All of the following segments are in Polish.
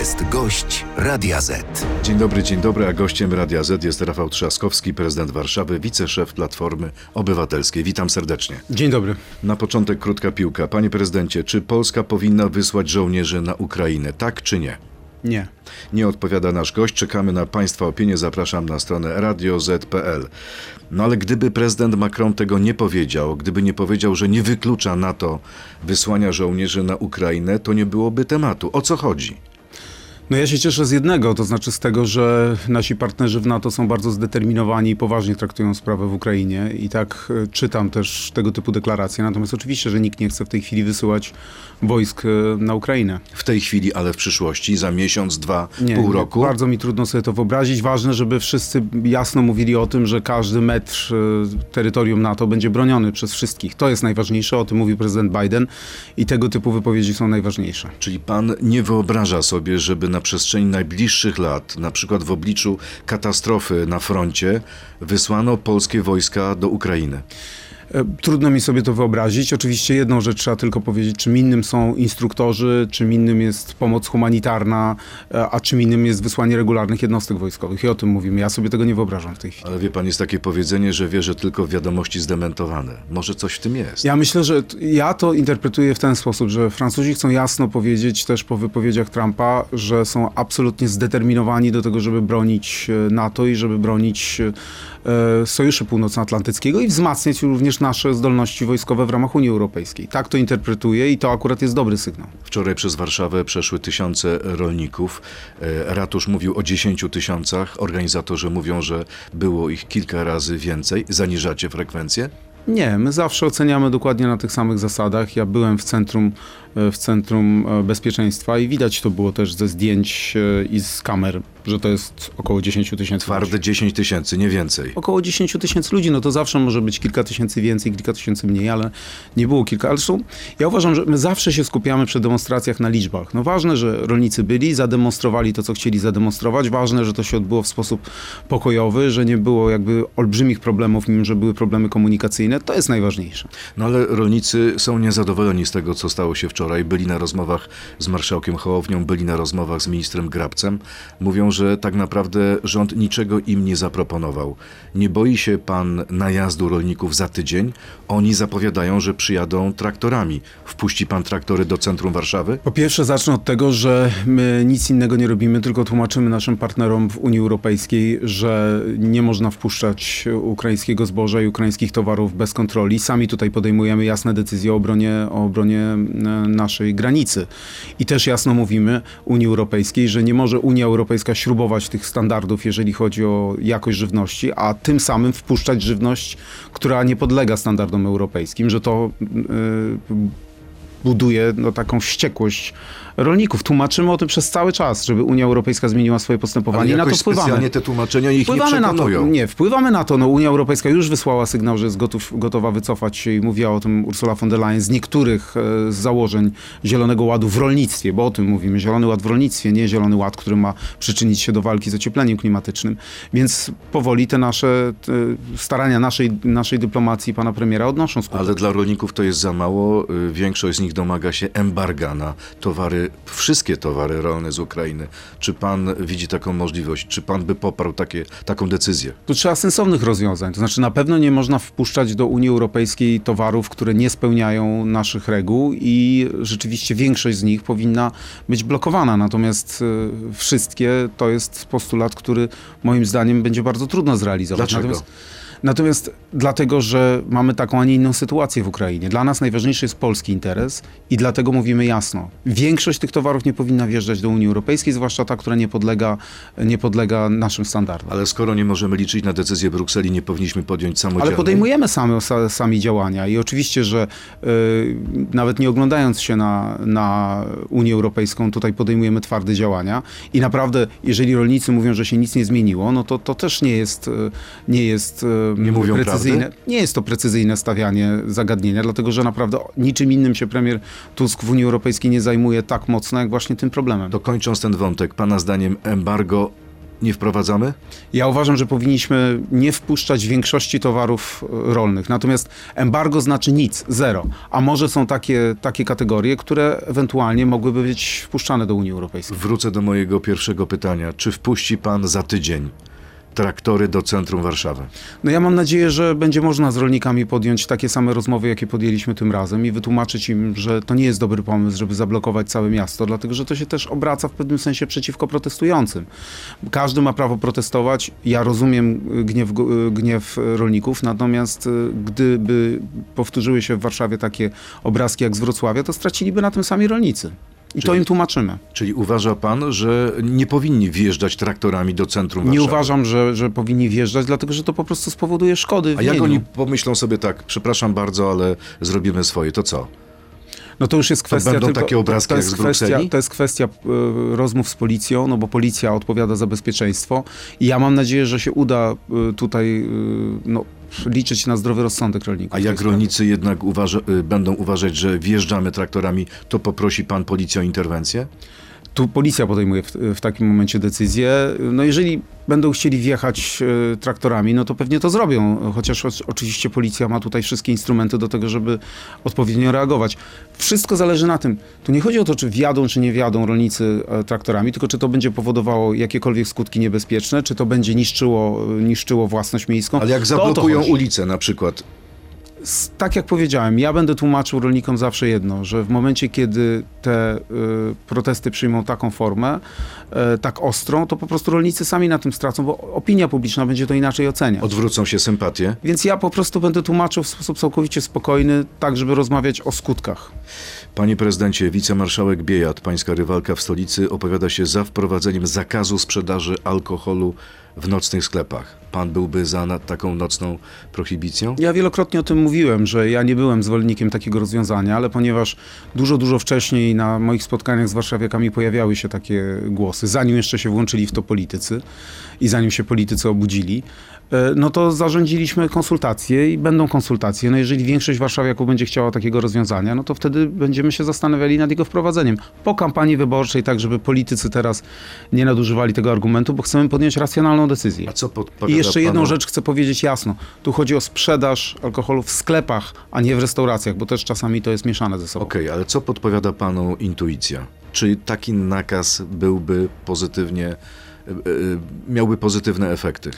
jest gość Radia Z. Dzień dobry, dzień dobry, a gościem Radia Z jest Rafał Trzaskowski, prezydent Warszawy, wiceszef Platformy Obywatelskiej. Witam serdecznie. Dzień dobry. Na początek krótka piłka. Panie prezydencie, czy Polska powinna wysłać żołnierzy na Ukrainę? Tak czy nie? Nie. Nie odpowiada nasz gość. Czekamy na Państwa opinię. Zapraszam na stronę radioz.pl. No ale gdyby prezydent Macron tego nie powiedział, gdyby nie powiedział, że nie wyklucza NATO wysłania żołnierzy na Ukrainę, to nie byłoby tematu. O co chodzi? No ja się cieszę z jednego, to znaczy z tego, że nasi partnerzy w NATO są bardzo zdeterminowani i poważnie traktują sprawę w Ukrainie i tak e, czytam też tego typu deklaracje. Natomiast oczywiście, że nikt nie chce w tej chwili wysyłać wojsk e, na Ukrainę. W tej chwili, ale w przyszłości, za miesiąc, dwa, Nie, pół roku? Bardzo mi trudno sobie to wyobrazić. Ważne, żeby wszyscy jasno mówili o tym, że każdy metr e, terytorium NATO będzie broniony przez wszystkich. To jest najważniejsze, o tym mówił prezydent Biden i tego typu wypowiedzi są najważniejsze. Czyli pan nie wyobraża sobie, żeby na przestrzeni najbliższych lat, na przykład w obliczu katastrofy na froncie, wysłano polskie wojska do Ukrainy? E, Trudno mi sobie to wyobrazić. Oczywiście jedną rzecz trzeba tylko powiedzieć, czym innym są instruktorzy, czym innym jest pomoc humanitarna, e, a czym innym jest wysłanie regularnych jednostek wojskowych. I o tym mówimy. Ja sobie tego nie wyobrażam w tej chwili. Ale wie pan, jest takie powiedzenie, że wierzę tylko w wiadomości zdementowane. Może coś w tym jest. Ja myślę, że ja to interpretuję w ten sposób, że Francuzi chcą jasno powiedzieć też po wypowiedziach Trumpa, że są absolutnie zdeterminowani do tego, żeby bronić e, NATO i żeby bronić Sojuszu Północnoatlantyckiego i wzmacniać również nasze zdolności wojskowe w ramach Unii Europejskiej. Tak to interpretuję i to akurat jest dobry sygnał. Wczoraj przez Warszawę przeszły tysiące rolników. E, Ratusz mówił o 10 tysiącach. Organizatorzy mówią, że było ich kilka razy więcej. Zaniżacie frekwencję? Nie, my zawsze oceniamy dokładnie na tych samych zasadach. Ja byłem w centrum, w centrum e, bezpieczeństwa i widać to było też ze zdjęć e, i z kamer, że to jest około 10 tysięcy. Twarde 10 tysięcy, nie więcej. Około 10 tysięcy ludzi, no to zawsze może być kilka tysięcy więcej, kilka tysięcy mniej, ale nie było kilka. Ale zresztą ja uważam, że my zawsze się skupiamy przy demonstracjach na liczbach. No ważne, że rolnicy byli, zademonstrowali to, co chcieli zademonstrować. Ważne, że to się odbyło w sposób pokojowy, że nie było jakby olbrzymich problemów, mimo że były problemy komunikacyjne. To jest najważniejsze. No ale rolnicy są niezadowoleni z tego, co stało się wczoraj. Byli na rozmowach z marszałkiem Hołownią, byli na rozmowach z ministrem Grabcem. Mówią, że tak naprawdę rząd niczego im nie zaproponował. Nie boi się pan najazdu rolników za tydzień? Oni zapowiadają, że przyjadą traktorami. Wpuści pan traktory do centrum Warszawy? Po pierwsze zacznę od tego, że my nic innego nie robimy, tylko tłumaczymy naszym partnerom w Unii Europejskiej, że nie można wpuszczać ukraińskiego zboża i ukraińskich towarów bez kontroli. Sami tutaj podejmujemy jasne decyzje o obronie, o obronie e, naszej granicy. I też jasno mówimy Unii Europejskiej, że nie może Unia Europejska śrubować tych standardów, jeżeli chodzi o jakość żywności, a tym samym wpuszczać żywność, która nie podlega standardom europejskim, że to e, buduje no, taką wściekłość rolników. Tłumaczymy o tym przez cały czas, żeby Unia Europejska zmieniła swoje postępowanie i na to wpływamy. te tłumaczenia ich nie Wpływamy na to. przekonują. Nie, wpływamy na to. No, Unia Europejska już wysłała sygnał, że jest gotów, gotowa wycofać się i mówiła o tym Ursula von der Leyen z niektórych e, z założeń Zielonego Ładu w rolnictwie, bo o tym mówimy. Zielony Ład w rolnictwie, nie Zielony Ład, który ma przyczynić się do walki z ociepleniem klimatycznym. Więc powoli te nasze te starania naszej, naszej dyplomacji pana premiera odnoszą skutek. Ale dla rolników to jest za mało. Y, Większość z nich domaga się embarga na towary, wszystkie towary rolne z Ukrainy. Czy pan widzi taką możliwość? Czy pan by poparł takie, taką decyzję? Tu trzeba sensownych rozwiązań. To znaczy, na pewno nie można wpuszczać do Unii Europejskiej towarów, które nie spełniają naszych reguł, i rzeczywiście większość z nich powinna być blokowana. Natomiast e, wszystkie to jest postulat, który moim zdaniem będzie bardzo trudno zrealizować. Dlaczego? Natomiast, Natomiast dlatego, że mamy taką, a nie inną sytuację w Ukrainie. Dla nas najważniejszy jest polski interes i dlatego mówimy jasno. Większość tych towarów nie powinna wjeżdżać do Unii Europejskiej, zwłaszcza ta, która nie podlega, nie podlega naszym standardom. Ale skoro nie możemy liczyć na decyzję Brukseli, nie powinniśmy podjąć samodzielnie. Ale podejmujemy sami, sa- sami działania i oczywiście, że y, nawet nie oglądając się na, na Unię Europejską, tutaj podejmujemy twarde działania i naprawdę, jeżeli rolnicy mówią, że się nic nie zmieniło, no to to też nie jest, y, nie jest y, Nie mówią precyzyjne. prawdy? Nie jest to precyzyjne stawianie zagadnienia, dlatego że naprawdę niczym innym się premier Tusk w Unii Europejskiej nie zajmuje tak mocno, jak właśnie tym problemem. To kończąc ten wątek, pana zdaniem embargo nie wprowadzamy? Ja uważam, że powinniśmy nie wpuszczać większości towarów rolnych. Natomiast embargo znaczy nic, zero. A może są takie, takie kategorie, które ewentualnie mogłyby być wpuszczane do Unii Europejskiej. Wrócę do mojego pierwszego pytania. Czy wpuści pan za tydzień traktory do centrum Warszawy? No ja mam nadzieję, że będzie można z rolnikami podjąć takie same rozmowy, jakie podjęliśmy tym razem i wytłumaczyć im, że to nie jest dobry pomysł, żeby zablokować całe miasto, dlatego że to się też obraca w pewnym sensie przeciwko protestującym. Każdy ma prawo protestować. Ja rozumiem gniew, gniew rolników, natomiast y, gdyby powtórzyły się w Warszawie takie obrazki jak z Wrocławia, to straciliby na tym sami rolnicy. I to Czyli- im tłumaczymy. Czyli uważa pan, że nie powinni wjeżdżać traktorami do centrum Nie Warszawy? uważam, że, że powinni wjeżdżać, dlatego że to po prostu spowoduje szkody A jak mieniu. oni pomyślą sobie tak, przepraszam bardzo, ale zrobimy swoje, to co? No to już jest kwestia. będą tylko, takie obrazki to jest kwestia, To jest kwestia e, rozmów z policją, no bo policja odpowiada za bezpieczeństwo. I ja mam nadzieję, że się uda e, tutaj e, no, liczyć na zdrowy rozsądek rolników. A jak sprawie. rolnicy jednak uważa, y, będą uważać, że wjeżdżamy traktorami, to poprosi pan policję o interwencję? Tu policja podejmuje w, w takim momencie decyzję. No jeżeli będą chcieli wjechać e, traktorami, no to pewnie to zrobią, chociaż oczywiście policja ma tutaj wszystkie instrumenty do tego, żeby odpowiednio reagować. Wszystko zależy na tym. Tu nie chodzi o to, czy wjadą, czy nie wjadą rolnicy e, traktorami, tylko czy to będzie powodowało jakiekolwiek skutki niebezpieczne, czy to będzie niszczyło, e, niszczyło własność miejską. Ale jak zablokują ulicę na przykład, Tak jak powiedziałem, ja będę tłumaczył rolnikom zawsze jedno, że w momencie, kiedy te y, protesty przyjmą taką formę, y, tak ostrą, to po prostu rolnicy sami na tym stracą, bo opinia publiczna będzie to inaczej oceniać. odwrócą się sympatie? Więc ja po prostu będę tłumaczył w sposób całkowicie spokojny, tak żeby rozmawiać o skutkach. Panie prezydencie, wicemarszałek Biejat, pańska rywalka w stolicy, opowiada się za wprowadzeniem zakazu sprzedaży alkoholu w nocnych sklepach. Pan byłby za taką nocną prohibicją? Ja wielokrotnie o tym mówiłem, że ja nie byłem zwolennikiem takiego rozwiązania, ale ponieważ dużo, dużo wcześniej na moich spotkaniach z warszawiakami pojawiały się takie głosy, zanim jeszcze się włączyli w to politycy i zanim się politycy obudzili, no to zarządziliśmy konsultacje i będą konsultacje. No jeżeli większość warszawiaków będzie chciała takiego rozwiązania, no to wtedy będziemy się zastanawiali nad jego wprowadzeniem. Po kampanii wyborczej, tak żeby politycy teraz nie nadużywali tego argumentu, bo chcemy podjąć racjonalną decyzję. A co podpowiada I jeszcze jedną panu? rzecz chcę powiedzieć jasno. Tu chodzi o sprzedaż alkoholu w sklepach, a nie w restauracjach, bo też czasami to jest mieszane ze sobą. Okej, ale co podpowiada panu intuicja? Czy taki nakaz byłby pozytywnie, e, e, miałby pozytywne efekty?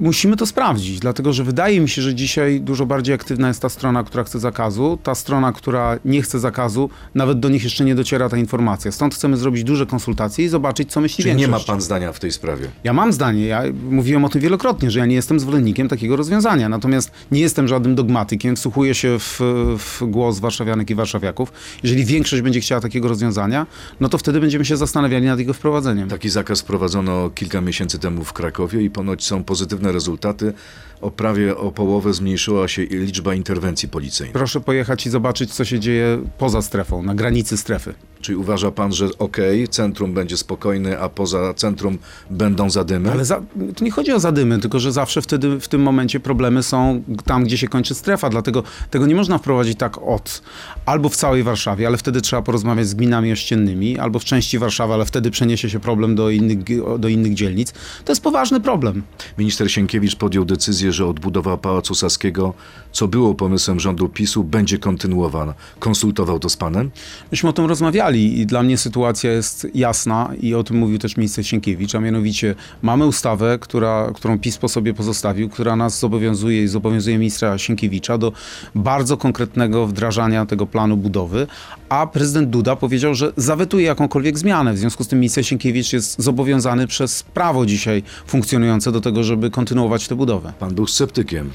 Musimy to sprawdzić, dlatego że wydaje mi się, że dzisiaj dużo bardziej aktywna jest ta strona, która chce zakazu. Ta strona, która nie chce zakazu, nawet do nich jeszcze nie dociera ta informacja. Stąd chcemy zrobić duże konsultacje i zobaczyć, co myśli Czy nie ma większość. pan zdania w tej sprawie? Ja mam zdanie, ja mówiłem o tym wielokrotnie, że ja nie jestem zwolennikiem takiego rozwiązania, natomiast nie jestem żadnym dogmatykiem, wsłuchuję się w, w głos warszawianek i warszawiaków. Jeżeli większość będzie chciała takiego rozwiązania, no to wtedy będziemy się zastanawiali nad jego wprowadzeniem. Taki zakaz wprowadzono kilka miesięcy temu w Krakowie i ponoć są pozytywne rezultaty. O prawie o połowę zmniejszyła się liczba interwencji policyjnych. Proszę pojechać i zobaczyć, co się dzieje poza strefą, na granicy strefy. Czyli uważa pan, że okej, centrum będzie spokojne, a poza centrum będą zadymy? Ale za, tu nie chodzi o zadymy, tylko że zawsze wtedy w tym momencie problemy są tam, gdzie się kończy strefa. Dlatego tego nie można wprowadzić tak od albo w całej Warszawie, ale wtedy trzeba porozmawiać z gminami ościennymi, albo w części Warszawy, ale wtedy przeniesie się problem do innych, do innych dzielnic. To jest poważny problem. Minister Sienkiewicz podjął decyzję, że odbudowa Pałacu Saskiego, co było pomysłem rządu PiSu, będzie kontynuowana. Konsultował to z panem? Myśmy o tym rozmawiali i dla mnie sytuacja jest jasna i o tym mówił też minister Sienkiewicz, a mianowicie mamy ustawę, która, którą PiS po sobie pozostawił, która nas zobowiązuje i zobowiązuje ministra Sienkiewicza do bardzo konkretnego wdrażania tego planu budowy, a prezydent Duda powiedział, że zawetuje jakąkolwiek zmianę. W związku z tym minister Sienkiewicz jest zobowiązany przez prawo dzisiaj funkcjonujące do tego, żeby kontynuować tę budowę. Pan był sceptykiem.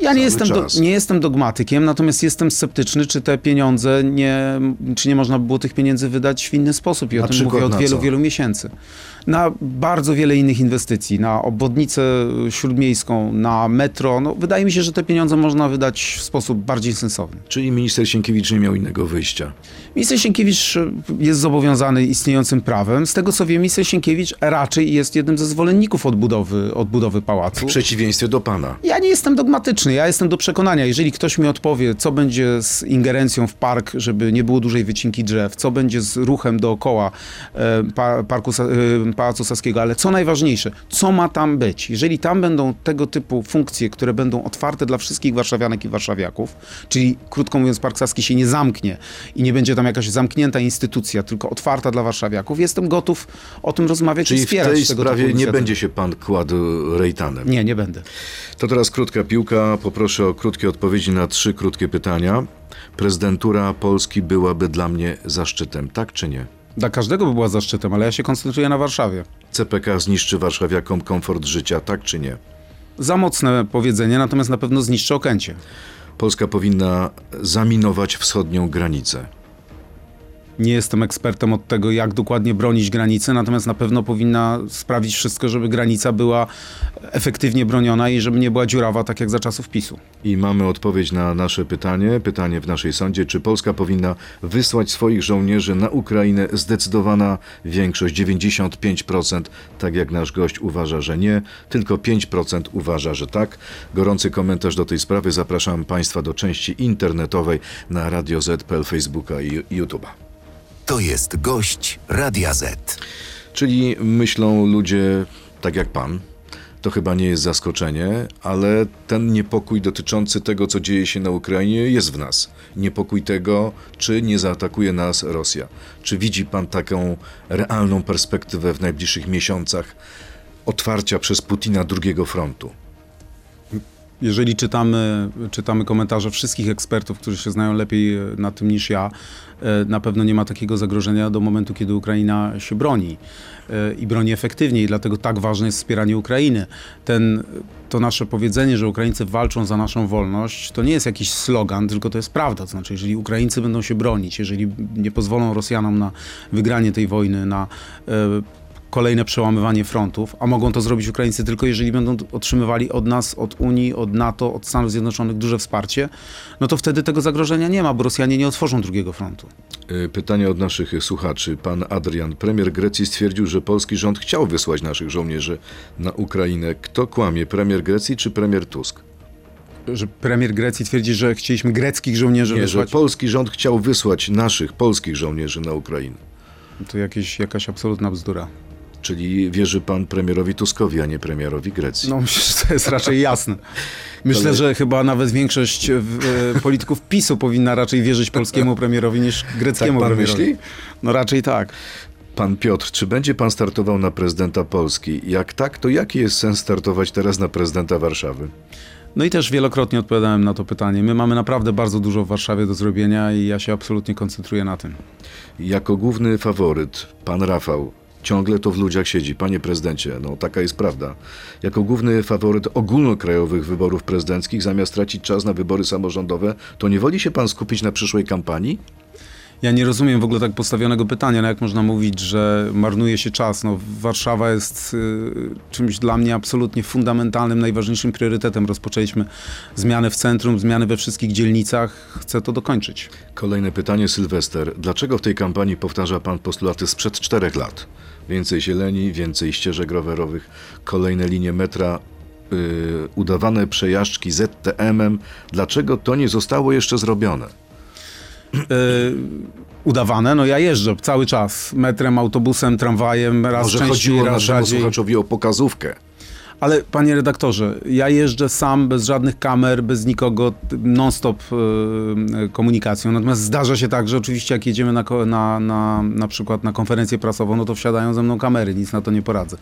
Ja nie jestem, do, nie jestem dogmatykiem, natomiast jestem sceptyczny, czy te pieniądze nie, czy nie można by było tych pieniędzy wydać w inny sposób. I Na o tym mówię od wielu, co? wielu miesięcy. Na bardzo wiele innych inwestycji, na obwodnicę śródmiejską, na metro. No, wydaje mi się, że te pieniądze można wydać w sposób bardziej sensowny. Czyli minister Sienkiewicz nie miał innego wyjścia. Minister Sienkiewicz e, jest zobowiązany istniejącym prawem. Z tego co wiem, minister Sienkiewicz raczej jest jednym ze zwolenników odbudowy, odbudowy pałacu. W przeciwieństwie do pana. Ja nie jestem dogmatyczny. Ja jestem do przekonania, jeżeli ktoś mi odpowie, co będzie z ingerencją w park, żeby nie było dużej wycinki drzew, co będzie z ruchem dookoła e, pa, parku Sa- Pałacu Saskiego, ale co najważniejsze, co ma tam być? Jeżeli tam będą tego typu funkcje, które będą otwarte dla wszystkich warszawianek i warszawiaków, czyli krótko mówiąc, Park Saski się nie zamknie i nie będzie tam jakaś zamknięta instytucja, tylko otwarta dla warszawiaków, jestem gotów o tym rozmawiać i Czyli w wspierać tej tego sprawie nie będzie się pan kładł rejtanem. Nie, nie będę. To teraz krótka piłka. Poproszę o krótkie odpowiedzi na trzy krótkie pytania. Prezydentura Polski byłaby dla mnie zaszczytem, tak czy nie? Dla każdego by była zaszczytem, ale ja się koncentruję na Warszawie. CPK zniszczy warszawiakom komfort życia, tak czy nie? Za mocne powiedzenie, natomiast na pewno zniszczy Okęcie. Polska powinna zaminować wschodnią granicę. Nie jestem ekspertem od tego, jak dokładnie bronić granicy, natomiast na pewno powinna sprawić wszystko, żeby granica była efektywnie broniona i żeby nie była dziurawa, tak jak za czasów PiSu. I mamy odpowiedź na nasze pytanie, pytanie w naszej sądzie, czy Polska powinna wysłać swoich żołnierzy na Ukrainę? Zdecydowana większość, 95%, tak jak nasz gość uważa, że nie, tylko 5% uważa, że tak. Gorący komentarz do tej sprawy zapraszam Państwa do części internetowej na Radio Z.pl, Facebooka i YouTube'a. To jest gość Radia Z. Czyli myślą ludzie tak jak pan. To chyba nie jest zaskoczenie, ale ten niepokój dotyczący tego, co dzieje się na Ukrainie, jest w nas. Niepokój tego, czy nie zaatakuje nas Rosja. Czy widzi pan taką realną perspektywę w najbliższych miesiącach otwarcia przez Putina drugiego frontu? Jeżeli czytamy, czytamy komentarze wszystkich ekspertów, którzy się znają lepiej e, na tym niż ja, e, na pewno nie ma takiego zagrożenia do momentu, kiedy Ukraina się broni e, i broni efektywnie i dlatego tak ważne jest wspieranie Ukrainy. Ten, to nasze powiedzenie, że Ukraińcy walczą za naszą wolność, to nie jest jakiś slogan, tylko to jest prawda. To znaczy, jeżeli Ukraińcy będą się bronić, jeżeli nie pozwolą Rosjanom na wygranie tej wojny, na kolejne przełamywanie frontów, a mogą to zrobić Ukraińcy tylko jeżeli będą otrzymywali od nas, od Unii, od NATO, od Stanów Zjednoczonych duże wsparcie, no to wtedy tego zagrożenia nie ma, bo Rosjanie nie otworzą drugiego frontu. Y, Pytanie od naszych słuchaczy. Pan Adrian, premier Grecji stwierdził, że polski rząd chciał wysłać naszych żołnierzy na Ukrainę. Kto kłamie, premier Grecji czy premier Tusk? Że premier Grecji twierdzi, że chcieliśmy greckich żołnierzy Nie, że wysłać, polski rząd chciał wysłać naszych polskich żołnierzy na Ukrainę. to jakieś, jakaś absolutna bzdura. Czyli wierzy pan premierowi Tuskowi, a nie premierowi Grecji. No myślę, że to jest raczej jasne. Myślę, że chyba nawet większość e, polityków PiSu powinna raczej wierzyć polskiemu premierowi niż greckiemu Tak pan premierowi. myśli? No raczej tak. Pan Piotr, czy będzie pan startował na prezydenta Polski? Jak tak, to jaki jest sens startować teraz na prezydenta Warszawy? No i też wielokrotnie odpowiadałem na to pytanie. My mamy naprawdę bardzo dużo w Warszawie do zrobienia i ja się absolutnie koncentruję na tym. Jako główny faworyt, pan Rafał, ciągle to w ludziach siedzi. Panie prezydencie, no taka jest prawda. Jako główny faworyt ogólnokrajowych wyborów prezydenckich, zamiast tracić czas na wybory samorządowe, to nie woli się pan skupić na przyszłej kampanii? Ja nie rozumiem w ogóle tak postawionego pytania, no jak można mówić, że marnuje się czas. No, Warszawa jest y, czymś dla mnie absolutnie fundamentalnym, najważniejszym priorytetem. Rozpoczęliśmy zmianę w centrum, zmiany we wszystkich dzielnicach. Chcę to dokończyć. Kolejne pytanie, Sylwester. Dlaczego w tej kampanii powtarza pan postulaty sprzed czterech lat? Więcej zieleni, więcej ścieżek rowerowych, kolejne linie metra, yy, udawane przejażdżki ZTM-em. Dlaczego to nie zostało jeszcze zrobione? Y, udawane, no ja jeżdżę cały czas metrem, autobusem, tramwajem, raz Może częściej, chodziło raz naszemu rzadziej. słuchaczowi o pokazówkę. Ale panie redaktorze, ja jeżdżę sam, bez żadnych kamer, bez nikogo, non-stop y, komunikacją. Natomiast zdarza się tak, że oczywiście jak jedziemy na, na, na, na przykład na konferencję prasową, no to wsiadają ze mną kamery, nic na to nie poradzę.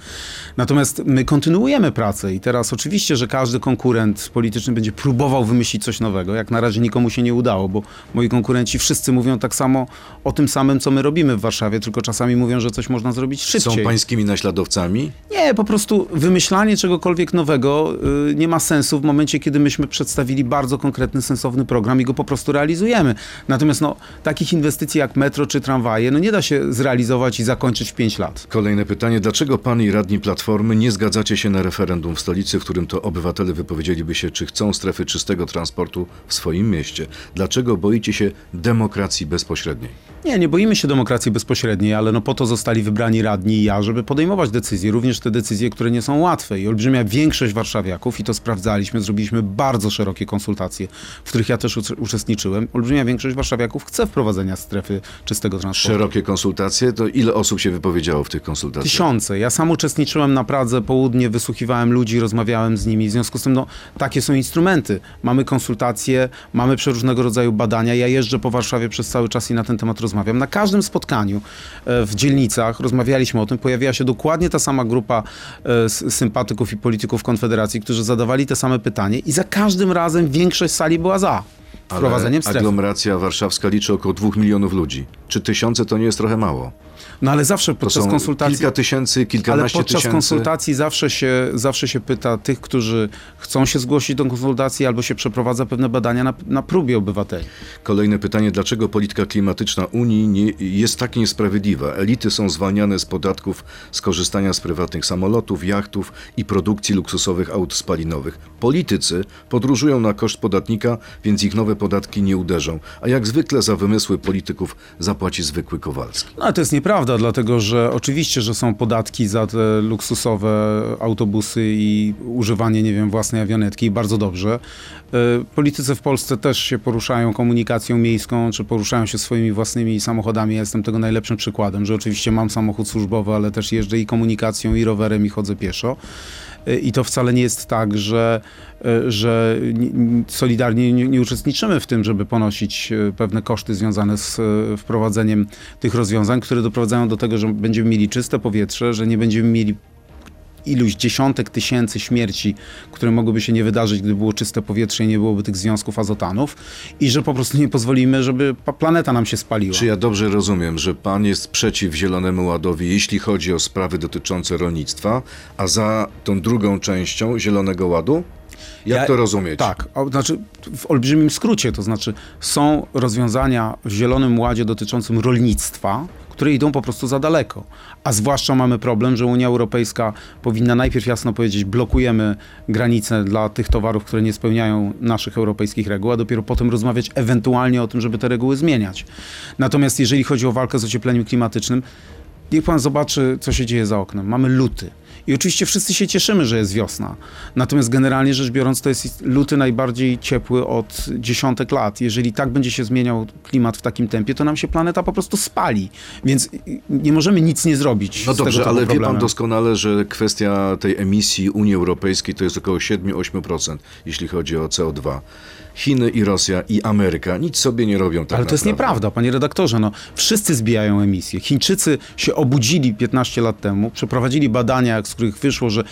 Natomiast my kontynuujemy pracę i teraz oczywiście, że każdy konkurent polityczny będzie próbował wymyślić coś nowego. Jak na razie nikomu się nie udało, bo moi konkurenci wszyscy mówią tak samo o tym samym, co my robimy w Warszawie, tylko czasami mówią, że coś można zrobić szybciej. Są pańskimi naśladowcami? Nie, po prostu wymyślanie czegokolwiek nowego y, nie ma sensu w momencie, kiedy myśmy przedstawili bardzo konkretny, sensowny program i go po prostu realizujemy. Natomiast no, takich inwestycji jak metro czy tramwaje, no nie da się zrealizować i zakończyć w 5 lat. Kolejne pytanie. Dlaczego pan i radni Platformy nie zgadzacie się na referendum w stolicy, w którym to obywatele wypowiedzieliby się, czy chcą strefy czystego transportu w swoim mieście? Dlaczego boicie się demokracji bezpośredniej? Nie, nie boimy się demokracji bezpośredniej, ale no po to zostali wybrani radni i ja, żeby podejmować decyzje, również te decyzje, które nie są łatwe. I olbrzymia większość warszawiaków, i to sprawdzaliśmy, zrobiliśmy bardzo szerokie konsultacje, w których ja też uczestniczyłem, olbrzymia większość warszawiaków chce wprowadzenia strefy czystego transportu. Szerokie konsultacje, to ile osób się wypowiedziało w tych konsultacjach? Tysiące. Ja sam uczestniczyłem na Pradze południe, wysłuchiwałem ludzi, rozmawiałem z nimi. W związku z tym, no, takie są instrumenty. Mamy konsultacje, mamy przeróżnego rodzaju badania. Ja jeżdżę po Warszawie przez cały czas i na ten temat rozmawiam. Na każdym spotkaniu e, w dzielnicach rozmawialiśmy o tym. Pojawiła się dokładnie ta sama grupa e, sympatyków i polityków Konfederacji, którzy zadawali te same pytanie i za każdym razem większość sali była za wprowadzeniem strefy. aglomeracja warszawska liczy około dwóch milionów ludzi. Czy tysiące to nie jest trochę mało? No ale zawsze podczas konsultacji... kilka tysięcy, kilkanaście Ale podczas tysięcy... konsultacji zawsze się, zawsze się pyta tych, którzy chcą się zgłosić do konsultacji albo się przeprowadza pewne badania na, na próbie obywateli. Kolejne pytanie, dlaczego polityka klimatyczna Unii nie, jest tak niesprawiedliwa? Elity są zwalniane z podatków skorzystania z prywatnych samolotów, jachtów i produkcji luksusowych aut spalinowych. Politycy podróżują na koszt podatnika, więc ich nowe podatki nie uderzą. A jak zwykle za wymysły polityków zapłaci zwykły Kowalski. No ale to jest nieprawda, dlatego że oczywiście, że są podatki za te luksusowe autobusy i używanie, nie wiem, własnej awionetki bardzo dobrze. E, politycy w Polsce też się poruszają komunikacją miejską, czy poruszają się swoimi własnymi samochodami. Ja jestem tego najlepszym przykładem, że oczywiście mam samochód służbowy, ale też jeżdżę i komunikacją, i rowerem, i chodzę pieszo. I to wcale nie jest tak, że, e, że solidarnie nie, uczestniczymy w tym, żeby ponosić e, pewne koszty związane z e, wprowadzeniem tych rozwiązań, które doprowadzają do tego, że będziemy mieli czyste powietrze, że nie będziemy mieli iluś dziesiątek tysięcy śmierci, które mogłyby się nie wydarzyć, gdyby było czyste powietrze i nie byłoby tych związków azotanów i że po prostu nie pozwolimy, żeby planeta nam się spaliła. Czy ja dobrze rozumiem, że pan jest przeciw Zielonemu Ładowi, jeśli chodzi o sprawy dotyczące rolnictwa, a za tą drugą częścią Zielonego Ładu? Jak ja, to rozumieć? Tak, znaczy w olbrzymim skrócie, to znaczy są rozwiązania w Zielonym Ładzie dotyczącym rolnictwa, które idą po prostu za daleko. A zwłaszcza mamy problem, że Unia Europejska powinna najpierw jasno powiedzieć, blokujemy granice dla tych towarów, które nie spełniają naszych europejskich reguł, a dopiero potem rozmawiać ewentualnie o tym, żeby te reguły zmieniać. Natomiast jeżeli chodzi o walkę z ociepleniem klimatycznym, niech pan zobaczy, co się dzieje za oknem. Mamy luty. I oczywiście wszyscy się cieszymy, że jest wiosna. Natomiast generalnie rzecz biorąc, to jest luty najbardziej ciepły od dziesiątek lat. Jeżeli tak będzie się zmieniał klimat w takim tempie, to nam się planeta po prostu spali. Więc nie możemy nic nie zrobić. No dobrze, ale problemem. wie pan doskonale, że kwestia tej emisji Unii Europejskiej to jest około 7-8%, jeśli chodzi o CO2. Chiny i Rosja i Ameryka nic sobie nie robią tak Ale to naprawdę. jest nieprawda, panie redaktorze. No, wszyscy zbijają emisje. Chińczycy się obudzili 15 lat temu, przeprowadzili badania, z których wyszło, że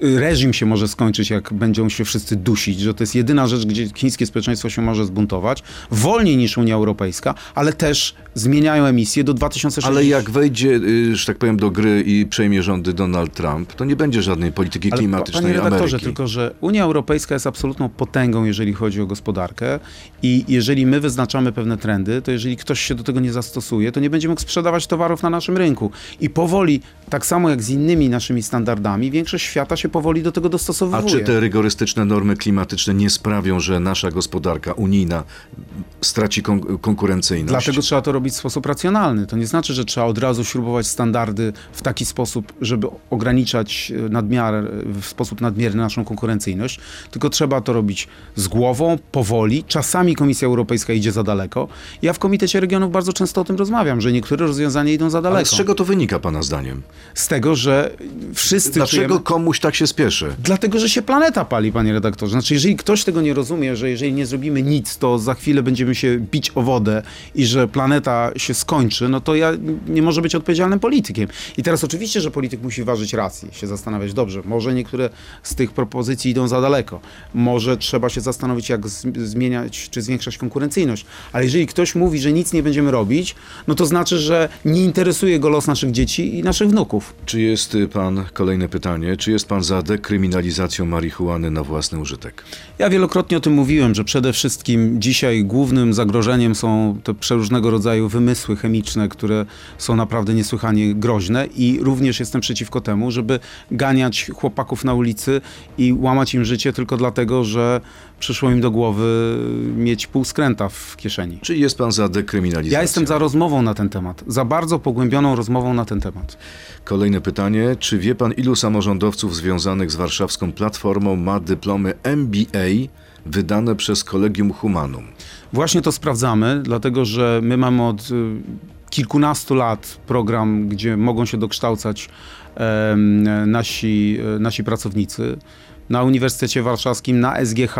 reżim się może skończyć, jak będą się wszyscy dusić, że to jest jedyna rzecz, gdzie chińskie społeczeństwo się może zbuntować. Wolniej niż Unia Europejska, ale też zmieniają emisje do 2060. Ale jak wejdzie, y, że tak powiem, do gry i przejmie rządy Donald Trump, to nie będzie żadnej polityki ale, klimatycznej panie redaktorze, Ameryki. tylko że Unia Europejska jest absolutną potęgą, jeżeli chodzi o gospodarkę gospodarkę i jeżeli my wyznaczamy pewne trendy, to jeżeli ktoś się do tego nie zastosuje, to nie będzie mógł sprzedawać towarów na naszym rynku. I powoli, tak samo jak z innymi naszymi standardami, większość świata się powoli do tego dostosowuje. A czy te rygorystyczne normy klimatyczne nie sprawią, że nasza gospodarka unijna straci kon konkurencyjność? Dlatego trzeba to robić w sposób racjonalny. To nie znaczy, że trzeba od razu śrubować standardy w taki sposób, żeby ograniczać e, nadmiar, e, w sposób nadmierny naszą konkurencyjność, tylko trzeba to robić z głową, powoli. Czasami Komisja Europejska idzie za daleko. Ja w Komitecie Regionów bardzo często o tym rozmawiam, że niektóre rozwiązania idą za daleko. Ale z czego to wynika, Pana zdaniem? Z tego, że wszyscy. Dlaczego czujemy... komuś tak się spieszy? Dlatego, że się planeta pali, panie redaktorze. Znaczy, jeżeli ktoś tego nie rozumie, że jeżeli nie zrobimy nic, to za chwilę będziemy się bić o wodę i że planeta się skończy, no to ja nie może być odpowiedzialnym politykiem. I teraz oczywiście, że polityk musi ważyć rację, się zastanawiać, dobrze, może niektóre z tych propozycji idą za daleko. Może trzeba się zastanowić, jak zmieniać czy zwiększać konkurencyjność. Ale jeżeli ktoś mówi, że nic nie będziemy robić, no to znaczy, że nie interesuje go los naszych dzieci i naszych wnuków. Czy jest y, pan, kolejne pytanie, czy jest pan za dekryminalizacją marihuany na własny użytek? Ja wielokrotnie o tym mówiłem, że przede wszystkim dzisiaj głównym zagrożeniem są te przeróżnego rodzaju wymysły chemiczne, które są naprawdę niesłychanie groźne i również jestem przeciwko temu, żeby ganiać chłopaków na ulicy i łamać im życie tylko dlatego, że przyszło im do głowy mieć pół skręta w kieszeni. Czy jest pan za dekryminalizacją? Ja jestem za rozmową na ten temat, za bardzo pogłębioną rozmową na ten temat. Kolejne pytanie. Czy wie pan, ilu samorządowców związanych z warszawską platformą ma dyplomy MBA wydane przez Kolegium Humanum? Właśnie to sprawdzamy, dlatego że my mamy od y, kilkunastu lat program, gdzie mogą się dokształcać nasi, e, nasi pracownicy na Uniwersytecie Warszawskim, na SGH,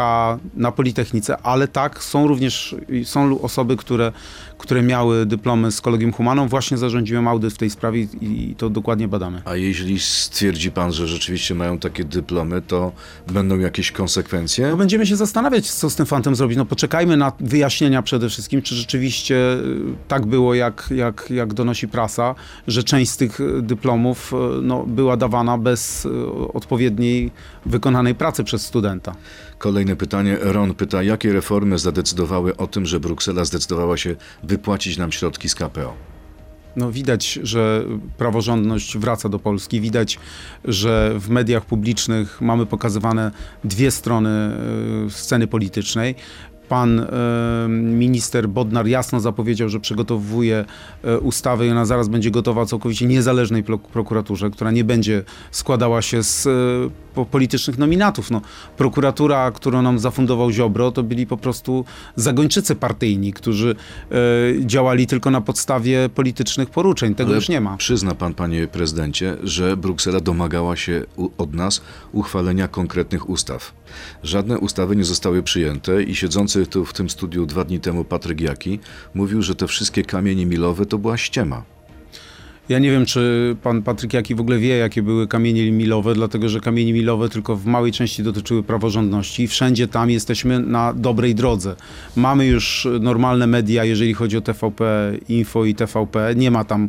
na Politechnice, ale tak, są również są osoby, które, które miały dyplomy z Kolegium Humanum. Właśnie zarządziłem audyt w tej sprawie i i to dokładnie badamy. A jeśli stwierdzi pan, że rzeczywiście mają takie dyplomy, to będą jakieś konsekwencje? No będziemy się zastanawiać, co z tym fantem zrobić. No poczekajmy na wyjaśnienia przede wszystkim, czy rzeczywiście y, tak było, jak, jak, jak donosi prasa, że część z tych y, dyplomów y, no, była dawana bez odpowiedniej wykonanej pracy przez studenta. Kolejne pytanie. Ron pyta, jakie reformy zadecydowały o tym, że Bruksela zdecydowała się wypłacić nam środki z KPO? No widać, że praworządność wraca do Polski. Widać, że w mediach publicznych mamy pokazywane dwie strony y, sceny politycznej. Pan y, minister Bodnar jasno zapowiedział, że przygotowuje y, ustawę i ona zaraz będzie gotowa całkowicie niezależnej pro- prokuraturze, która nie będzie składała się z po- politycznych nominatów. No, prokuratura, którą nam zafundował Ziobro, to byli po prostu zagończycy partyjni, którzy działali tylko na podstawie politycznych poruczeń. Tego Ale już nie ma. Przyzna pan, panie prezydencie, że Bruksela domagała się od nas uchwalenia konkretnych ustaw. Żadne ustawy nie zostały przyjęte i siedzący tu w tym studiu dwa dni temu Patryk Jaki mówił, że te wszystkie kamienie milowe to była ściema. Ja nie wiem, czy pan Patryk Jaki w ogóle wie, jakie były kamienie milowe, dlatego że kamienie milowe tylko w małej części dotyczyły praworządności i wszędzie tam jesteśmy na dobrej drodze. Mamy już normalne media, jeżeli chodzi o TVP Info i TVP, nie ma tam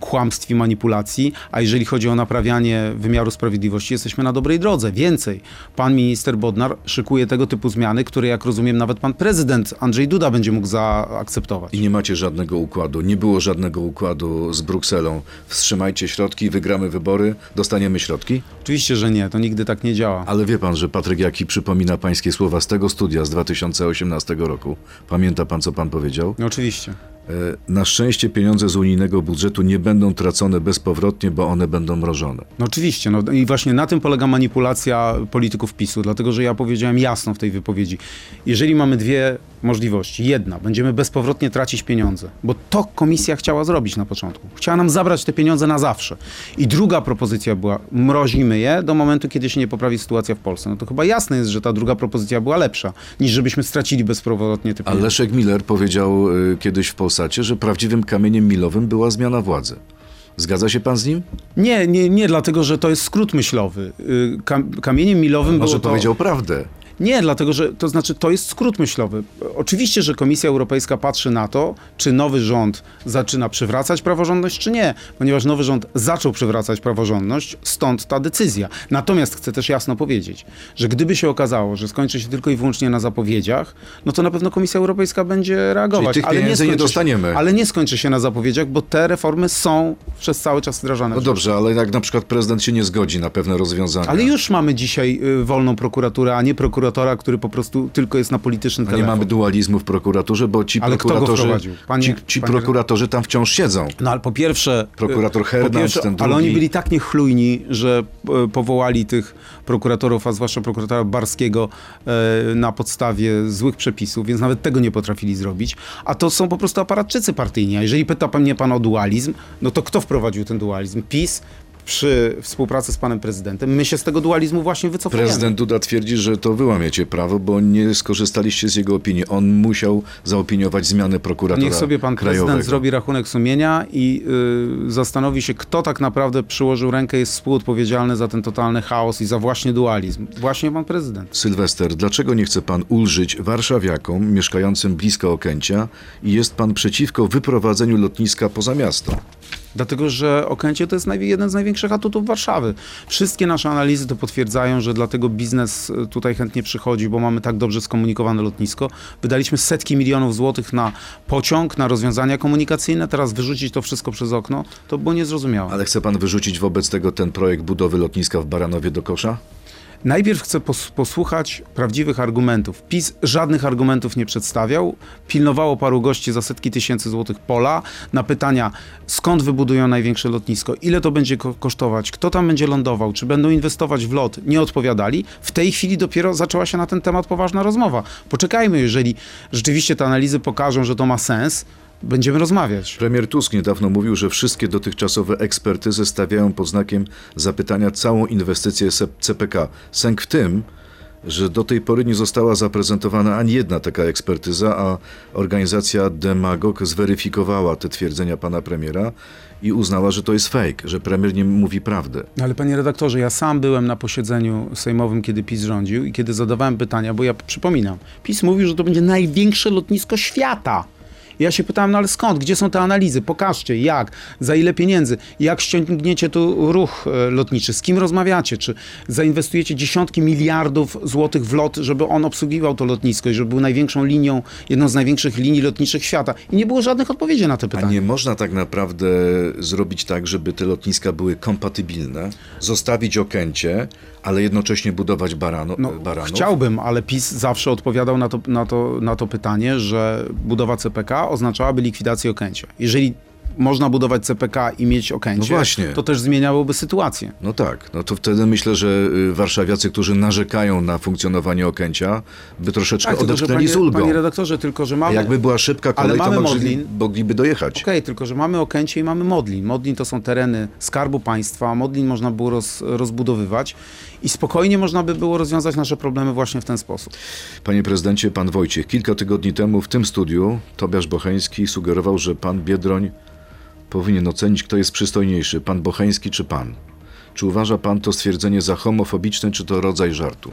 kłamstw i manipulacji, a jeżeli chodzi o naprawianie wymiaru sprawiedliwości, jesteśmy na dobrej drodze. Więcej, pan minister Bodnar szykuje tego typu zmiany, które jak rozumiem nawet pan prezydent Andrzej Duda będzie mógł zaakceptować. I nie macie żadnego układu, nie było żadnego układu z Brukselą. Wstrzymajcie środki, wygramy wybory, dostaniemy środki. Oczywiście, że nie, to nigdy tak nie działa. Ale wie pan, że Patryk Jaki przypomina pańskie słowa z tego studia z 2018 roku. Pamięta pan, co pan powiedział? No, oczywiście. E, Na szczęście pieniądze z unijnego budżetu nie będą tracone bezpowrotnie, bo one będą mrożone. No oczywiście, no i właśnie na tym polega manipulacja polityków PiSu, dlatego że ja powiedziałem jasno w tej wypowiedzi, jeżeli mamy dwie możliwości, jedna, będziemy bezpowrotnie tracić pieniądze, bo to komisja chciała zrobić na początku, chciała nam zabrać te pieniądze na zawsze i druga propozycja była, mrozimy je do momentu, kiedy się nie poprawi sytuacja w Polsce, no to chyba jasne jest, że ta druga propozycja była lepsza, niż żebyśmy stracili bezpowrotnie te A pieniądze. Leszek Miller powiedział y, kiedyś w Polsacie, że prawdziwym kamieniem milowym była zmiana władzy. Zgadza się pan z nim? Nie, nie, nie, dlatego że to jest skrót myślowy. Y, Kam, kamieniem milowym Może było to... powiedział prawdę. Nie, dlatego że to znaczy to jest skrót myślowy. Oczywiście, że Komisja Europejska patrzy na to, czy nowy rząd zaczyna przywracać praworządność, czy nie, ponieważ nowy rząd zaczął przywracać praworządność, stąd ta decyzja. Natomiast chcę też jasno powiedzieć, że gdyby się okazało, że skończy się tylko i wyłącznie na zapowiedziach, no to na pewno Komisja Europejska będzie reagować. Czyli tych pieniędzy nie się- dostaniemy. Ale nie skończy się na zapowiedziach, bo te reformy są przez cały czas wdrażane. No dobrze, ale jak na przykład prezydent się nie zgodzi na pewne rozwiązania, Ale już mamy dzisiaj y, wolną prokuraturę, a nie prokuratora, który po prostu tylko jest na polityczny a nie mamy dualizmu w prokuraturze, bo ci Ale kto go prokuratorzy, wprowadził? Panie- ci, ci panie- prokuratorzy tam wciąż siedzą. No ale po pierwsze... Prokurator y, Hernand, po pierwsze, ten Ale drugi. oni byli tak niechlujni, że y, powołali tych prokuratorów, a zwłaszcza prokuratora Barskiego y, na podstawie złych przepisów, więc nawet tego nie potrafili zrobić. A to są po prostu aparatczycy partyjni. A jeżeli pyta pan mnie pan o dualizm, no to kto wprowadził ten dualizm? PiS przy współpracy z panem prezydentem. My się z tego dualizmu właśnie wycofujemy. Prezydent Duda twierdzi, że to wyłamiecie prawo, bo nie skorzystaliście z jego opinii. On musiał zaopiniować zmianę prokuratora Niech sobie pan krajowego. prezydent zrobi rachunek sumienia i y, zastanowi się, kto tak naprawdę przyłożył rękę, jest współodpowiedzialny za ten totalny chaos i za właśnie dualizm. Właśnie pan prezydent. Sylwester, dlaczego nie chce pan ulżyć warszawiakom mieszkającym blisko Okęcia i jest pan przeciwko wyprowadzeniu lotniska poza miasto? Dlatego, że Okęcie to jest jeden z największych atutów Warszawy. Wszystkie nasze analizy to potwierdzają, że dlatego biznes y, tutaj chętnie przychodzi, bo mamy tak dobrze skomunikowane lotnisko. Wydaliśmy setki milionów złotych na pociąg, na rozwiązania komunikacyjne. Teraz wyrzucić to wszystko przez okno, to było niezrozumiałe. Ale chce pan wyrzucić wobec tego ten projekt budowy lotniska w Baranowie do kosza? Najpierw chcę pos- posłuchać prawdziwych argumentów. PiS żadnych argumentów nie przedstawiał. Pilnowało paru gości za setki tysięcy złotych pola na pytania, skąd wybudują największe lotnisko, ile to będzie ko- kosztować, kto tam będzie lądował, czy będą inwestować w lot. Nie odpowiadali. W tej chwili dopiero zaczęła się na ten temat poważna rozmowa. Poczekajmy, jeżeli rzeczywiście te analizy pokażą, że to ma sens, będziemy rozmawiać. Premier Tusk niedawno mówił, że wszystkie dotychczasowe ekspertyzy stawiają pod znakiem zapytania całą inwestycję CPK. Sęk w tym, że do tej pory nie została zaprezentowana ani jedna taka ekspertyza, a organizacja Demagog zweryfikowała te twierdzenia pana premiera i uznała, że to jest fake, że premier nie mówi prawdę. No Ale panie redaktorze, ja sam byłem na posiedzeniu sejmowym, kiedy PiS rządził i kiedy zadawałem pytania, bo ja przypominam, PiS mówił, że to będzie największe lotnisko świata. I Ja się pytałem, no ale skąd? Gdzie są te analizy? Pokażcie, jak, za ile pieniędzy, jak ściągniecie tu ruch e, lotniczy, z kim rozmawiacie, czy zainwestujecie dziesiątki miliardów złotych w lot, żeby on obsługiwał to lotnisko i żeby był największą linią, jedną z największych linii lotniczych świata. I nie było żadnych odpowiedzi na te A pytania. nie można tak naprawdę zrobić tak, żeby te lotniska były kompatybilne, zostawić Okęcie, ale jednocześnie budować barano, No, baranów? chciałbym, ale PiS zawsze odpowiadał na to, na, to, na to pytanie, że budowa CPK oznaczałaby likwidację Okęcia. Jeżeli można budować CPK i mieć Okęcie, No właśnie. to też zmieniałoby sytuację. No tak, no to wtedy myślę, że y, warszawiacy, którzy narzekają na funkcjonowanie Okęcia, by troszeczkę Tak, odetchnęli panie, z ulgą. panie redaktorze, tylko że A mamy... jakby była szybka Ale kolej, to mamy mogli, mogliby dojechać. Okej, tylko że mamy Okęcie i mamy Modlin. Modlin to są tereny Skarbu Państwa, Modlin można było roz, rozbudowywać i spokojnie można by było rozwiązać nasze problemy właśnie w ten sposób. Panie prezydencie, pan Wojciech, kilka tygodni temu w tym studiu Tobiasz Bocheński sugerował, że pan Biedroń powinien ocenić, kto jest przystojniejszy, pan Bocheński czy pan. Czy uważa pan to stwierdzenie za homofobiczne, czy to rodzaj żartu?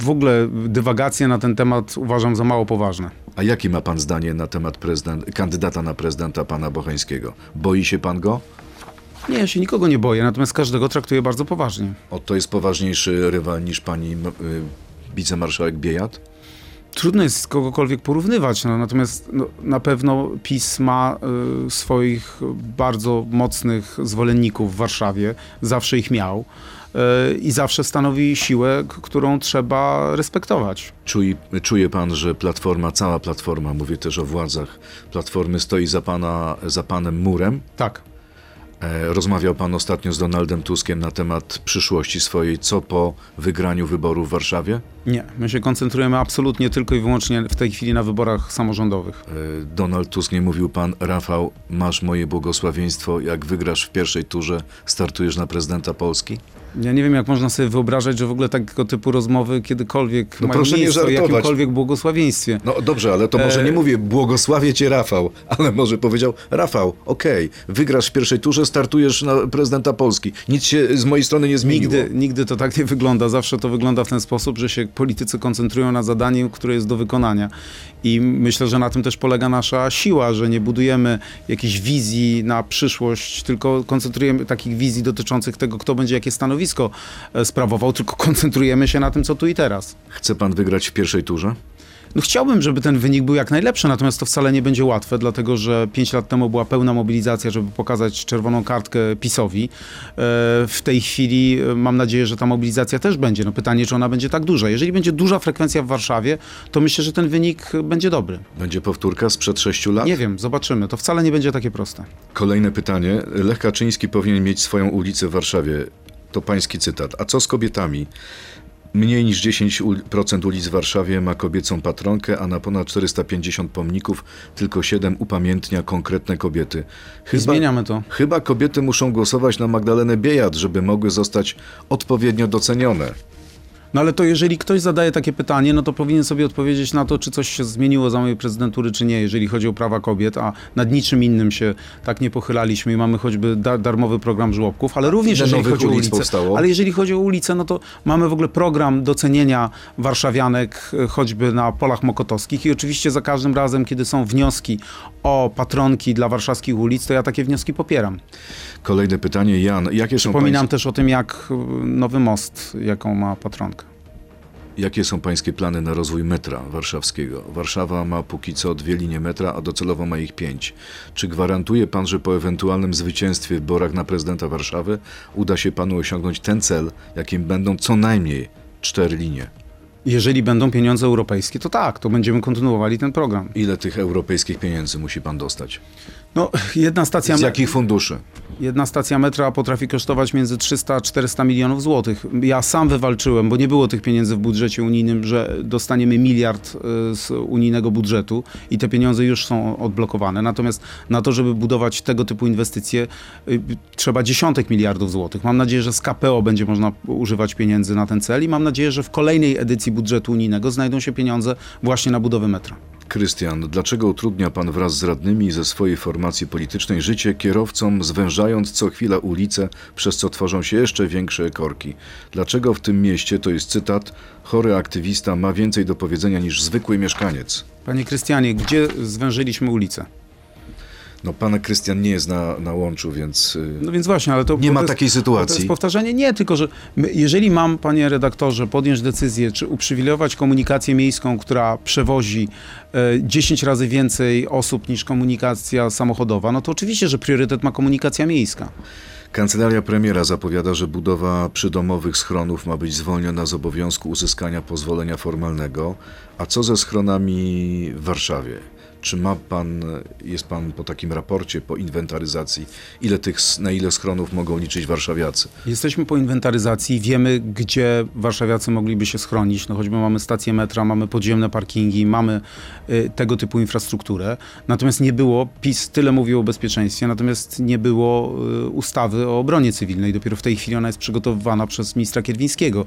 W ogóle dywagacje na ten temat uważam za mało poważne. A jakie ma pan zdanie na temat kandydata na prezydenta pana Bocheńskiego? Boi się pan go? Nie, ja się nikogo nie boję, natomiast każdego traktuję bardzo poważnie. O, to jest poważniejszy rywal niż pani m- y, wicemarszałek Biejat? Trudno jest kogokolwiek porównywać, no, natomiast no, na pewno PiS ma y, swoich bardzo mocnych zwolenników w Warszawie, zawsze ich miał y, i zawsze stanowi siłę, którą trzeba respektować. Czuje, czuje pan, że platforma, cała platforma, mówię też o władzach platformy, stoi za, pana, za panem murem? Tak. E, Rozmawiał pan ostatnio z Donaldem Tuskiem na temat przyszłości swojej, co po wygraniu wyborów w Warszawie? Nie, my się koncentrujemy absolutnie tylko i wyłącznie w tej chwili na wyborach samorządowych. E, Donald Tusk nie mówił pan, Rafał, masz moje błogosławieństwo, jak wygrasz w pierwszej turze, startujesz na prezydenta Polski? Ja nie wiem, jak można sobie wyobrażać, że w ogóle tego typu rozmowy kiedykolwiek No mają proszę nie miejsce o żartować. jakimkolwiek błogosławieństwie. No dobrze, ale to może E, nie mówię błogosławię cię Rafał, ale może powiedział Rafał, okej, wygrasz w pierwszej turze, startujesz na prezydenta Polski. Nic się z mojej strony nie zmieniło. Nigdy, nigdy to tak nie wygląda. Zawsze to wygląda w ten sposób, że się politycy koncentrują na zadaniu, które jest do wykonania. I myślę, że na tym też polega nasza siła, że nie budujemy jakiejś wizji na przyszłość, tylko koncentrujemy takich wizji dotyczących tego, kto będzie jakie stanowisko e, sprawował, tylko koncentrujemy się na tym, co tu i teraz. Chce pan wygrać w pierwszej turze? No chciałbym, żeby ten wynik był jak najlepszy, natomiast to wcale nie będzie łatwe, dlatego że 5 lat temu była pełna mobilizacja, żeby pokazać czerwoną kartkę PiSowi. E, W tej chwili e, mam nadzieję, że ta mobilizacja też będzie. No pytanie, czy ona będzie tak duża. Jeżeli będzie duża frekwencja w Warszawie, to myślę, że ten wynik będzie dobry. Będzie powtórka sprzed sześciu lat? Nie wiem, zobaczymy. To wcale nie będzie takie proste. Kolejne pytanie. Lech Kaczyński powinien mieć swoją ulicę w Warszawie. To pański cytat. A co z kobietami? Mniej niż 10% ulic w Warszawie ma kobiecą patronkę, a na ponad 450 pomników tylko 7 upamiętnia konkretne kobiety. I zmieniamy to. Chyba kobiety muszą głosować na Magdalenę Biejat, żeby mogły zostać odpowiednio docenione. No ale to jeżeli ktoś zadaje takie pytanie, no to powinien sobie odpowiedzieć na to, czy coś się zmieniło za mojej prezydentury, czy nie, jeżeli chodzi o prawa kobiet, a nad niczym innym się tak nie pochylaliśmy i mamy choćby da darmowy program żłobków, ale również jeżeli chodzi o ulic ulicę. powstało? Ale jeżeli chodzi o ulicę, no to mamy w ogóle program docenienia warszawianek e, choćby na polach mokotowskich i oczywiście za każdym razem, kiedy są wnioski o patronki dla warszawskich ulic, to ja takie wnioski popieram. Kolejne pytanie. Jan, jakie są Przypominam też o tym, jak e, nowy most, jaką ma patronkę. Jakie są pańskie plany na rozwój metra warszawskiego? Warszawa ma póki co dwie linie metra, a docelowo ma ich pięć. Czy gwarantuje pan, że po ewentualnym zwycięstwie w wyborach na prezydenta Warszawy uda się panu osiągnąć ten cel, jakim będą co najmniej cztery linie? Jeżeli będą pieniądze europejskie, to tak, to będziemy kontynuowali ten program. Ile tych europejskich pieniędzy musi pan dostać? No, jedna stacja, Z jakich funduszy? jedna stacja metra potrafi kosztować między 300 a 400 milionów złotych. Ja sam wywalczyłem, bo nie było tych pieniędzy w budżecie unijnym, że dostaniemy miliard y, z unijnego budżetu i te pieniądze już są odblokowane. Natomiast na to, żeby budować tego typu inwestycje, y, trzeba dziesiątek miliardów złotych. Mam nadzieję, że z KPO będzie można używać pieniędzy na ten cel i mam nadzieję, że w kolejnej edycji budżetu unijnego znajdą się pieniądze właśnie na budowę metra. Krystian, dlaczego utrudnia pan wraz z radnymi ze swojej formacji politycznej życie kierowcom, zwężając co chwila ulice, przez co tworzą się jeszcze większe korki? Dlaczego w tym mieście, to jest cytat, chory aktywista ma więcej do powiedzenia niż zwykły mieszkaniec? Panie Krystianie, gdzie zwężyliśmy ulicę? No, pan Krystian nie jest na, na łączu, więc y, No więc właśnie, ale to... nie to ma jest- takiej To sytuacji. jest powtarzanie? Nie, tylko że my, jeżeli mam, panie redaktorze, podjąć decyzję, czy uprzywilejować komunikację miejską, która przewozi e, 10 razy więcej osób niż komunikacja samochodowa, no to oczywiście, że priorytet ma komunikacja miejska. Kancelaria premiera zapowiada, że budowa przydomowych schronów ma być zwolniona z obowiązku uzyskania pozwolenia formalnego. A co ze schronami w Warszawie? Czy ma pan, jest pan po takim raporcie, po inwentaryzacji, ile tych, na ile schronów mogą liczyć warszawiacy? Jesteśmy po inwentaryzacji, wiemy, gdzie warszawiacy mogliby się schronić. No choćby mamy stację metra, mamy podziemne parkingi, mamy y, tego typu infrastrukturę. Natomiast nie było, PiS tyle mówił o bezpieczeństwie, natomiast nie było y, ustawy o obronie cywilnej. Dopiero w tej chwili ona jest przygotowywana przez ministra Kierwińskiego.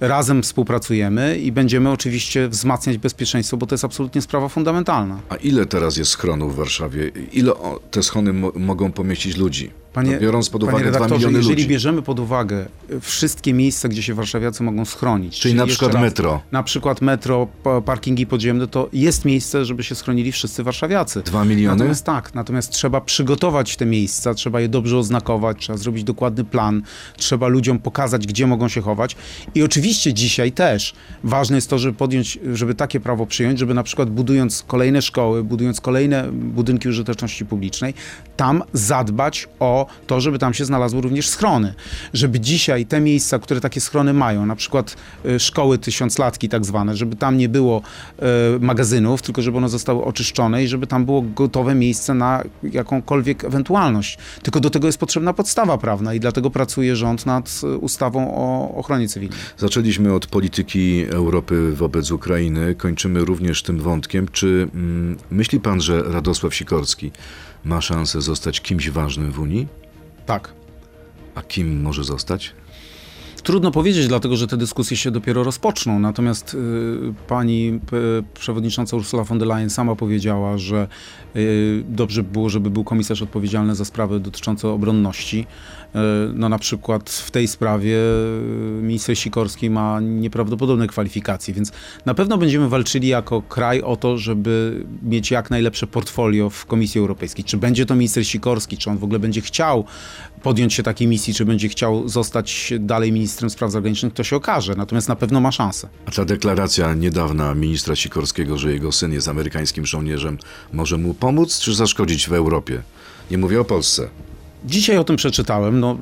Razem współpracujemy i będziemy oczywiście wzmacniać bezpieczeństwo, bo to jest absolutnie sprawa fundamentalna. A ile teraz jest schronów w Warszawie? Ile te schrony mo- mogą pomieścić ludzi? Panie, biorąc pod uwagę 2 redaktorze, miliony jeżeli ludzi. bierzemy pod uwagę y, wszystkie miejsca, gdzie się warszawiacy mogą schronić, Czyli na jeszcze przykład raz, metro. na przykład metro, pa- parkingi podziemne, to jest miejsce, żeby się schronili wszyscy warszawiacy. 2 miliony? Natomiast tak, natomiast trzeba przygotować te miejsca, trzeba je dobrze oznakować, trzeba zrobić dokładny plan, trzeba ludziom pokazać, gdzie mogą się chować. I oczywiście dzisiaj też ważne jest to, żeby podjąć, żeby takie prawo przyjąć, żeby na przykład budując kolejne szkoły, budując kolejne budynki użyteczności publicznej, tam zadbać o to, żeby tam się znalazły również schrony. Żeby dzisiaj te miejsca, które takie schrony mają, na przykład y, szkoły tysiąclatki tak zwane, żeby tam nie było y, magazynów, tylko żeby one zostały oczyszczone i żeby tam było gotowe miejsce na jakąkolwiek ewentualność. Tylko do tego jest potrzebna podstawa prawna i dlatego pracuje rząd nad y, ustawą o ochronie cywilnej. Zaczęliśmy od polityki Europy wobec Ukrainy, kończymy również tym wątkiem. Czy mm, myśli pan, że Radosław Sikorski ma szansę zostać kimś ważnym w Unii? Tak. A kim może zostać? Trudno powiedzieć, dlatego że te dyskusje się dopiero rozpoczną. Natomiast y, pani y, przewodnicząca Ursula von der Leyen sama powiedziała, że y, dobrze by było, żeby był komisarz odpowiedzialny za sprawy dotyczące obronności. Y, no na przykład w tej sprawie y, minister Sikorski ma nieprawdopodobne kwalifikacje, więc na pewno będziemy walczyli jako kraj o to, żeby mieć jak najlepsze portfolio w Komisji Europejskiej. Czy będzie to minister Sikorski, czy on w ogóle będzie chciał podjąć się takiej misji, czy będzie chciał zostać dalej ministrem spraw zagranicznych, to się okaże. Natomiast na pewno ma szansę. A ta deklaracja niedawna ministra Sikorskiego, że jego syn jest amerykańskim żołnierzem, może mu pomóc czy zaszkodzić w Europie? Nie mówię o Polsce. Dzisiaj o tym przeczytałem. No,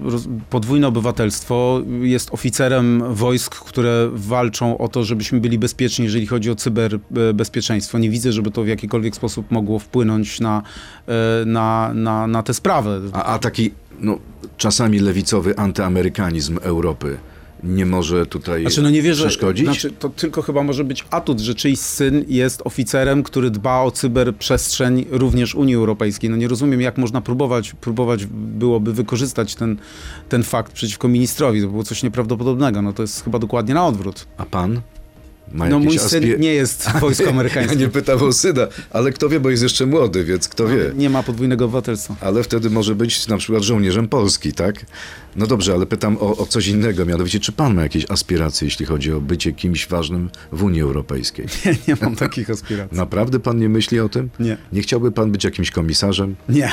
podwójne obywatelstwo jest oficerem wojsk, które walczą o to, żebyśmy byli bezpieczni, jeżeli chodzi o cyberbezpieczeństwo. Nie widzę, żeby to w jakikolwiek sposób mogło wpłynąć na, e, na, na, na tę sprawę. A, a taki, no, czasami lewicowy antyamerykanizm Europy nie może tutaj Znaczy, no nie wierzę, przeszkodzić? Znaczy, to tylko chyba może być atut, że czyjś syn jest oficerem, który dba o cyberprzestrzeń również Unii Europejskiej. No nie rozumiem, jak można próbować, próbować byłoby wykorzystać ten, ten fakt przeciwko ministrowi. To było coś nieprawdopodobnego. No to jest chyba dokładnie na odwrót. A pan? Ma No mój syn aspie- nie jest wojsko Ja amerykańskie. nie pytam o syna, ale kto wie, bo jest jeszcze młody, więc kto wie. Nie ma podwójnego obywatelstwa. Ale wtedy może być na przykład żołnierzem Polski, tak? No dobrze, ale pytam o, o coś innego, mianowicie czy pan ma jakieś aspiracje, jeśli chodzi o bycie kimś ważnym w Unii Europejskiej? Nie, nie mam takich aspiracji. Naprawdę pan nie myśli o tym? Nie. Nie chciałby pan być jakimś komisarzem? Nie.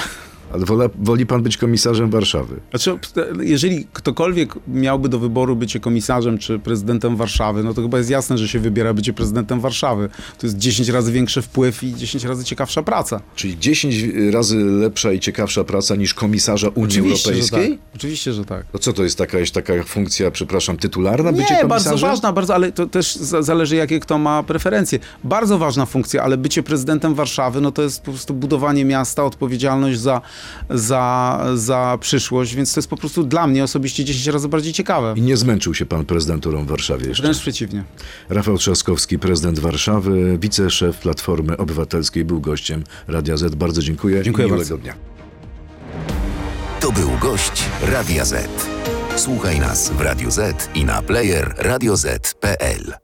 Ale wola, woli pan być komisarzem Warszawy. Znaczy, jeżeli ktokolwiek miałby do wyboru bycie komisarzem czy prezydentem Warszawy, no to chyba jest jasne, że się wybiera bycie prezydentem Warszawy. To jest 10 razy większy wpływ i 10 razy ciekawsza praca. Czyli 10 razy lepsza i ciekawsza praca niż komisarza Unii Oczywiście, że Europejskiej? tak. Oczywiście, że tak. To co to jest taka, taka funkcja, przepraszam, tytularna bycie Nie, komisarzem? bardzo ważna, bardzo, ale to też za- zależy, jakie kto ma preferencje. Bardzo ważna funkcja, ale bycie prezydentem Warszawy, no to jest po prostu budowanie miasta, odpowiedzialność za, za, za przyszłość, więc to jest po prostu dla mnie osobiście 10 razy bardziej ciekawe. I nie zmęczył się pan prezydenturą w Warszawie jeszcze? Wręcz przeciwnie. Rafał Trzaskowski, prezydent Warszawy, wiceszef Platformy Obywatelskiej, był gościem Radia Z. Bardzo dziękuję. Dziękuję bardzo. dnia. To był gość Radia Z. Słuchaj nas w Radio Z i na player radioz.pl.